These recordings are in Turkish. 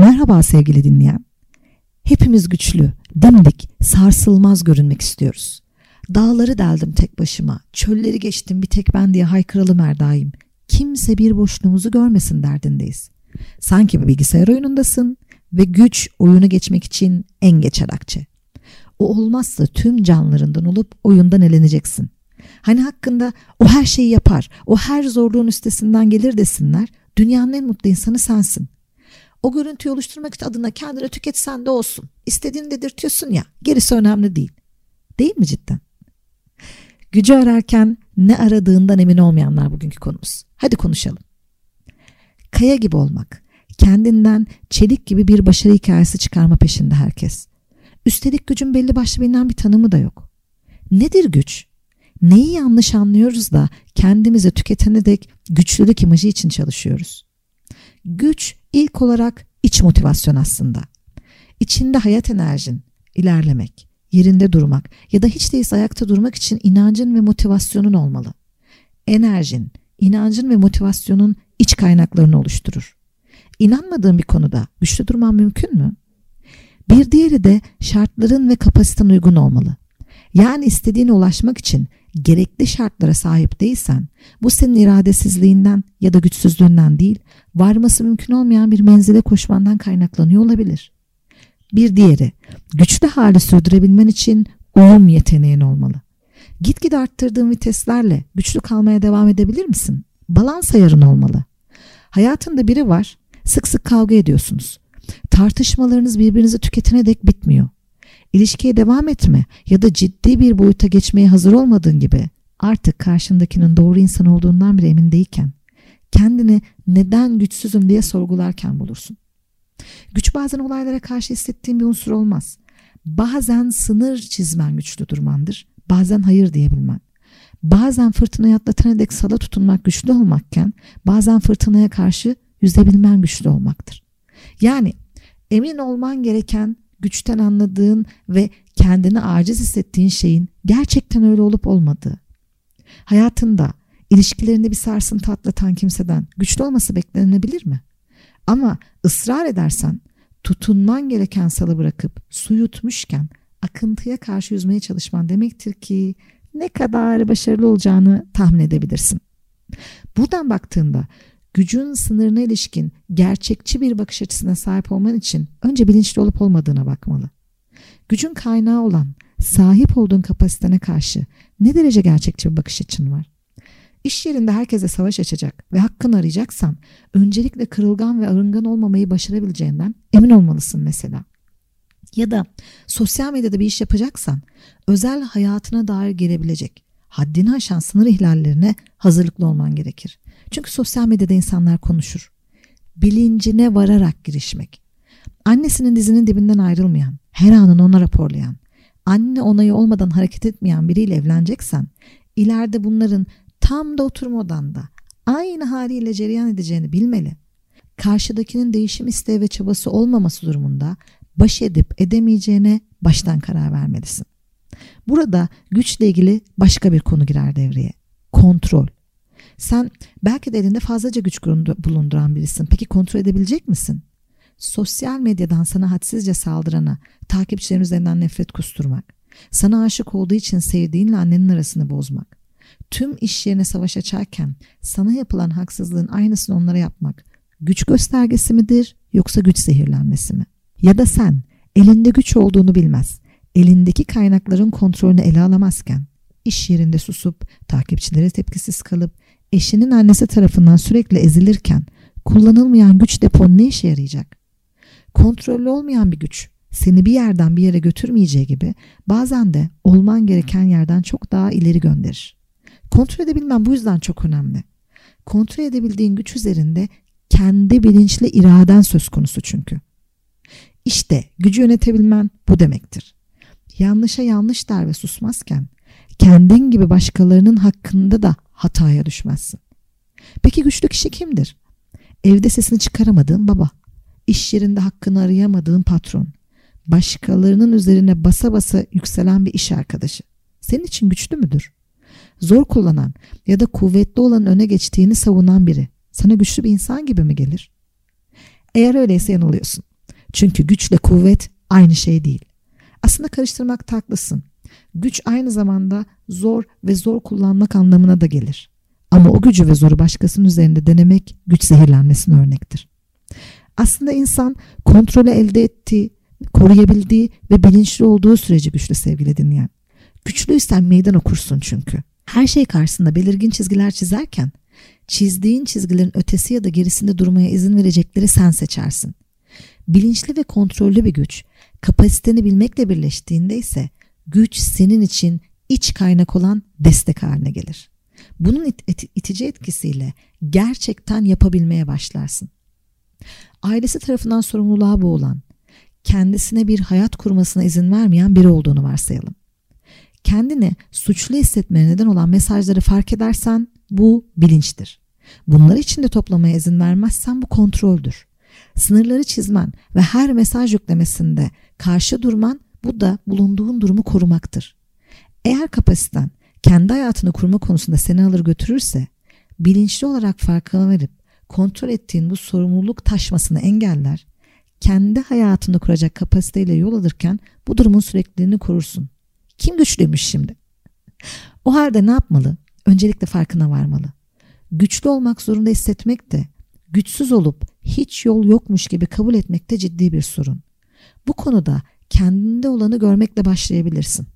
Merhaba sevgili dinleyen. Hepimiz güçlü, dimdik, sarsılmaz görünmek istiyoruz. Dağları deldim tek başıma, çölleri geçtim bir tek ben diye haykıralım her daim. Kimse bir boşluğumuzu görmesin derdindeyiz. Sanki bir bilgisayar oyunundasın ve güç oyunu geçmek için en geçer akçe. O olmazsa tüm canlarından olup oyundan eleneceksin. Hani hakkında o her şeyi yapar, o her zorluğun üstesinden gelir desinler. Dünyanın en mutlu insanı sensin. O görüntüyü oluşturmak için adına kendini tüketsen de olsun. İstediğini dedirtiyorsun ya, gerisi önemli değil. Değil mi cidden? Gücü ararken ne aradığından emin olmayanlar bugünkü konumuz. Hadi konuşalım. Kaya gibi olmak, kendinden çelik gibi bir başarı hikayesi çıkarma peşinde herkes. Üstelik gücün belli başlı bilinen bir tanımı da yok. Nedir güç? Neyi yanlış anlıyoruz da kendimizi tüketene dek güçlülük imajı için çalışıyoruz? Güç ilk olarak iç motivasyon aslında. İçinde hayat enerjin, ilerlemek, yerinde durmak ya da hiç değilse ayakta durmak için inancın ve motivasyonun olmalı. Enerjin, inancın ve motivasyonun iç kaynaklarını oluşturur. İnanmadığın bir konuda güçlü durman mümkün mü? Bir diğeri de şartların ve kapasiten uygun olmalı. Yani istediğine ulaşmak için gerekli şartlara sahip değilsen bu senin iradesizliğinden ya da güçsüzlüğünden değil varması mümkün olmayan bir menzile koşmandan kaynaklanıyor olabilir. Bir diğeri güçlü hali sürdürebilmen için uyum yeteneğin olmalı. Gitgide arttırdığın viteslerle güçlü kalmaya devam edebilir misin? Balans ayarın olmalı. Hayatında biri var sık sık kavga ediyorsunuz. Tartışmalarınız birbirinizi tüketene dek bitmiyor ilişkiye devam etme ya da ciddi bir boyuta geçmeye hazır olmadığın gibi artık karşındakinin doğru insan olduğundan bile emin değilken kendini neden güçsüzüm diye sorgularken bulursun. Güç bazen olaylara karşı hissettiğin bir unsur olmaz. Bazen sınır çizmen güçlü durmandır. Bazen hayır diyebilmen. Bazen fırtınaya atlatana dek sala tutunmak güçlü olmakken bazen fırtınaya karşı yüzebilmen güçlü olmaktır. Yani emin olman gereken güçten anladığın ve kendini aciz hissettiğin şeyin gerçekten öyle olup olmadığı. Hayatında, ilişkilerinde bir sarsıntı atlatan kimseden güçlü olması beklenebilir mi? Ama ısrar edersen tutunman gereken salı bırakıp su yutmuşken akıntıya karşı yüzmeye çalışman demektir ki ne kadar başarılı olacağını tahmin edebilirsin. Buradan baktığında gücün sınırına ilişkin gerçekçi bir bakış açısına sahip olman için önce bilinçli olup olmadığına bakmalı. Gücün kaynağı olan sahip olduğun kapasitene karşı ne derece gerçekçi bir bakış açın var? İş yerinde herkese savaş açacak ve hakkını arayacaksan öncelikle kırılgan ve arıngan olmamayı başarabileceğinden emin olmalısın mesela. Ya da sosyal medyada bir iş yapacaksan özel hayatına dair gelebilecek haddini aşan sınır ihlallerine hazırlıklı olman gerekir. Çünkü sosyal medyada insanlar konuşur. Bilincine vararak girişmek. Annesinin dizinin dibinden ayrılmayan, her anını ona raporlayan, anne onayı olmadan hareket etmeyen biriyle evleneceksen, ileride bunların tam da oturma odanda aynı haliyle cereyan edeceğini bilmeli. Karşıdakinin değişim isteği ve çabası olmaması durumunda baş edip edemeyeceğine baştan karar vermelisin. Burada güçle ilgili başka bir konu girer devreye. Kontrol. Sen belki de elinde fazlaca güç bulunduran birisin. Peki kontrol edebilecek misin? Sosyal medyadan sana hadsizce saldırana, takipçilerin üzerinden nefret kusturmak, sana aşık olduğu için sevdiğinle annenin arasını bozmak, tüm iş yerine savaş açarken sana yapılan haksızlığın aynısını onlara yapmak güç göstergesi midir yoksa güç zehirlenmesi mi? Ya da sen elinde güç olduğunu bilmez, elindeki kaynakların kontrolünü ele alamazken iş yerinde susup takipçilere tepkisiz kalıp eşinin annesi tarafından sürekli ezilirken kullanılmayan güç depon ne işe yarayacak? Kontrollü olmayan bir güç seni bir yerden bir yere götürmeyeceği gibi bazen de olman gereken yerden çok daha ileri gönderir. Kontrol edebilmen bu yüzden çok önemli. Kontrol edebildiğin güç üzerinde kendi bilinçli iraden söz konusu çünkü. İşte gücü yönetebilmen bu demektir. Yanlışa yanlış der ve susmazken kendin gibi başkalarının hakkında da hataya düşmezsin. Peki güçlü kişi kimdir? Evde sesini çıkaramadığın baba, iş yerinde hakkını arayamadığın patron, başkalarının üzerine basa basa yükselen bir iş arkadaşı. Senin için güçlü müdür? Zor kullanan ya da kuvvetli olan öne geçtiğini savunan biri sana güçlü bir insan gibi mi gelir? Eğer öyleyse yanılıyorsun. Çünkü güçle kuvvet aynı şey değil. Aslında karıştırmak haklısın. Güç aynı zamanda zor ve zor kullanmak anlamına da gelir. Ama o gücü ve zoru başkasının üzerinde denemek güç zehirlenmesine örnektir. Aslında insan kontrolü elde ettiği, koruyabildiği ve bilinçli olduğu sürece güçlü sevgili dinleyen. Güçlüysen meydan okursun çünkü. Her şey karşısında belirgin çizgiler çizerken çizdiğin çizgilerin ötesi ya da gerisinde durmaya izin verecekleri sen seçersin. Bilinçli ve kontrollü bir güç kapasiteni bilmekle birleştiğinde ise güç senin için iç kaynak olan destek haline gelir. Bunun it- it- itici etkisiyle gerçekten yapabilmeye başlarsın. Ailesi tarafından sorumluluğa boğulan, kendisine bir hayat kurmasına izin vermeyen biri olduğunu varsayalım. Kendini suçlu hissetmeye neden olan mesajları fark edersen bu bilinçtir. Bunları içinde toplamaya izin vermezsen bu kontroldür. Sınırları çizmen ve her mesaj yüklemesinde karşı durman bu da bulunduğun durumu korumaktır. Eğer kapasiten kendi hayatını kurma konusunda seni alır götürürse bilinçli olarak farkına verip kontrol ettiğin bu sorumluluk taşmasını engeller, kendi hayatını kuracak kapasiteyle yol alırken bu durumun sürekliliğini korursun. Kim güçlüymüş şimdi? O halde ne yapmalı? Öncelikle farkına varmalı. Güçlü olmak zorunda hissetmek de güçsüz olup hiç yol yokmuş gibi kabul etmek de ciddi bir sorun. Bu konuda kendinde olanı görmekle başlayabilirsin.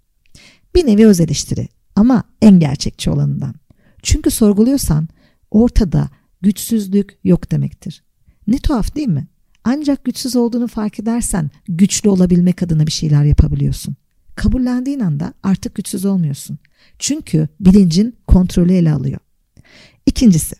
Bir nevi öz eleştiri ama en gerçekçi olanından. Çünkü sorguluyorsan ortada güçsüzlük yok demektir. Ne tuhaf değil mi? Ancak güçsüz olduğunu fark edersen güçlü olabilmek adına bir şeyler yapabiliyorsun. Kabullendiğin anda artık güçsüz olmuyorsun. Çünkü bilincin kontrolü ele alıyor. İkincisi,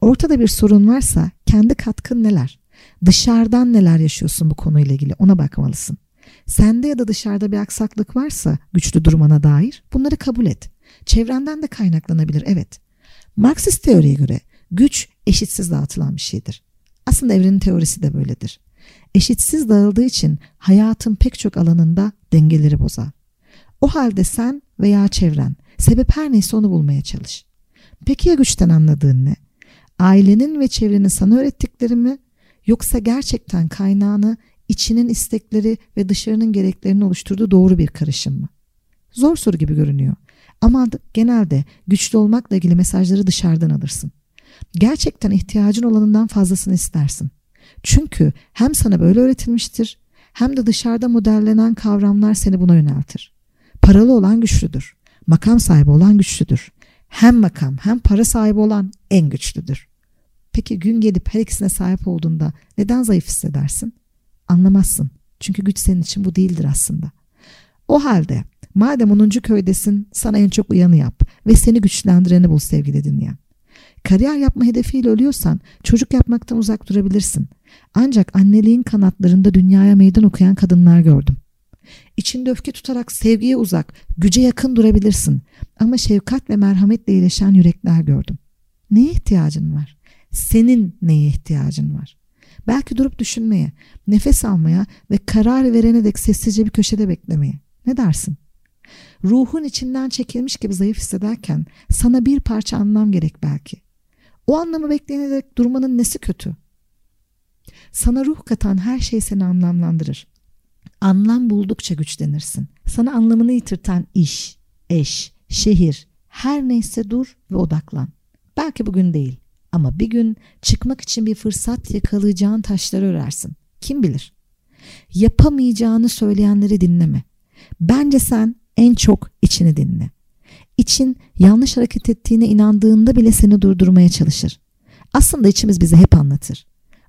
ortada bir sorun varsa kendi katkın neler? Dışarıdan neler yaşıyorsun bu konuyla ilgili ona bakmalısın. Sende ya da dışarıda bir aksaklık varsa güçlü durmana dair bunları kabul et. Çevrenden de kaynaklanabilir evet. Marksist teoriye göre güç eşitsiz dağıtılan bir şeydir. Aslında evrenin teorisi de böyledir. Eşitsiz dağıldığı için hayatın pek çok alanında dengeleri bozar. O halde sen veya çevren sebep her neyse onu bulmaya çalış. Peki ya güçten anladığın ne? Ailenin ve çevrenin sana öğrettikleri mi yoksa gerçekten kaynağını içinin istekleri ve dışarının gereklerini oluşturduğu doğru bir karışım mı? Zor soru gibi görünüyor. Ama genelde güçlü olmakla ilgili mesajları dışarıdan alırsın. Gerçekten ihtiyacın olanından fazlasını istersin. Çünkü hem sana böyle öğretilmiştir hem de dışarıda modellenen kavramlar seni buna yöneltir. Paralı olan güçlüdür. Makam sahibi olan güçlüdür. Hem makam hem para sahibi olan en güçlüdür. Peki gün gelip her ikisine sahip olduğunda neden zayıf hissedersin? Anlamazsın. Çünkü güç senin için bu değildir aslında. O halde madem 10. köydesin sana en çok uyanı yap ve seni güçlendireni bul sevgili dinleyen. Kariyer yapma hedefiyle ölüyorsan çocuk yapmaktan uzak durabilirsin. Ancak anneliğin kanatlarında dünyaya meydan okuyan kadınlar gördüm. İçinde öfke tutarak sevgiye uzak, güce yakın durabilirsin. Ama şefkat ve merhametle iyileşen yürekler gördüm. Neye ihtiyacın var? Senin neye ihtiyacın var? Belki durup düşünmeye, nefes almaya ve karar verene dek sessizce bir köşede beklemeye. Ne dersin? Ruhun içinden çekilmiş gibi zayıf hissederken sana bir parça anlam gerek belki. O anlamı beklenerek durmanın nesi kötü? Sana ruh katan her şey seni anlamlandırır. Anlam buldukça güçlenirsin. Sana anlamını yitirten iş, eş, şehir, her neyse dur ve odaklan. Belki bugün değil ama bir gün çıkmak için bir fırsat yakalayacağın taşları örersin. Kim bilir? Yapamayacağını söyleyenleri dinleme. Bence sen en çok içini dinle. İçin yanlış hareket ettiğine inandığında bile seni durdurmaya çalışır. Aslında içimiz bize hep anlatır.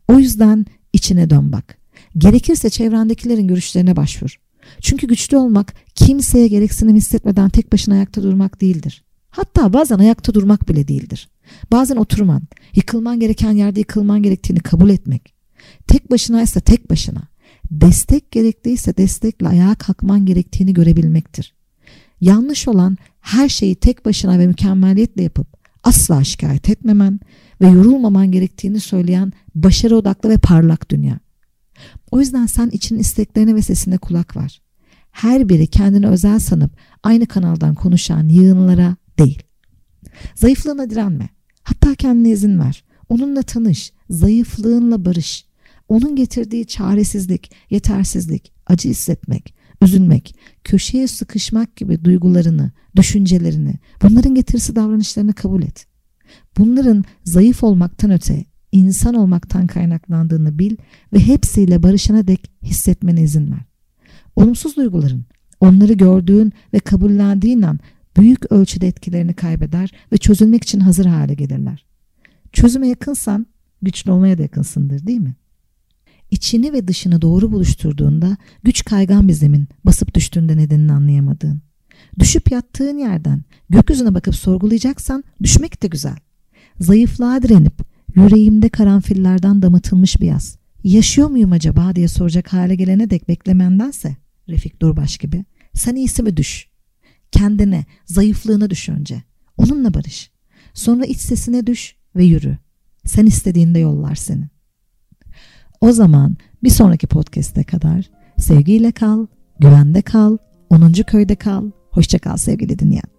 O yüzden içine dön bak. Gerekirse çevrendekilerin görüşlerine başvur. Çünkü güçlü olmak kimseye gereksinim hissetmeden tek başına ayakta durmak değildir. Hatta bazen ayakta durmak bile değildir. Bazen oturman, yıkılman gereken yerde yıkılman gerektiğini kabul etmek. Tek başınaysa tek başına, destek gerekliyse destekle ayağa kalkman gerektiğini görebilmektir. Yanlış olan her şeyi tek başına ve mükemmeliyetle yapıp asla şikayet etmemen ve yorulmaman gerektiğini söyleyen başarı odaklı ve parlak dünya. O yüzden sen için isteklerine ve sesine kulak ver. Her biri kendini özel sanıp aynı kanaldan konuşan yığınlara değil. Zayıflığına direnme. Hatta kendine izin ver. Onunla tanış. Zayıflığınla barış. onun getirdiği çaresizlik, yetersizlik, acı hissetmek, üzülmek, köşeye sıkışmak gibi duygularını, düşüncelerini, bunların getirisi davranışlarını kabul et. Bunların zayıf olmaktan öte insan olmaktan kaynaklandığını bil ve hepsiyle barışana dek hissetmene izin ver. Olumsuz duyguların onları gördüğün ve kabullendiğin an büyük ölçüde etkilerini kaybeder ve çözülmek için hazır hale gelirler. Çözüme yakınsan güçlü olmaya da yakınsındır değil mi? İçini ve dışını doğru buluşturduğunda güç kaygan bir zemin basıp düştüğünde nedenini anlayamadığın. Düşüp yattığın yerden gökyüzüne bakıp sorgulayacaksan düşmek de güzel. Zayıflığa direnip yüreğimde karanfillerden damıtılmış bir yaz. Yaşıyor muyum acaba diye soracak hale gelene dek beklemendense Refik Durbaş gibi sen iyisi mi düş. Kendine, zayıflığına düş önce. Onunla barış. Sonra iç sesine düş ve yürü. Sen istediğinde yollar seni. O zaman bir sonraki podcast'e kadar sevgiyle kal, güvende kal, 10. köyde kal. Hoşça kal sevgili dinleyen.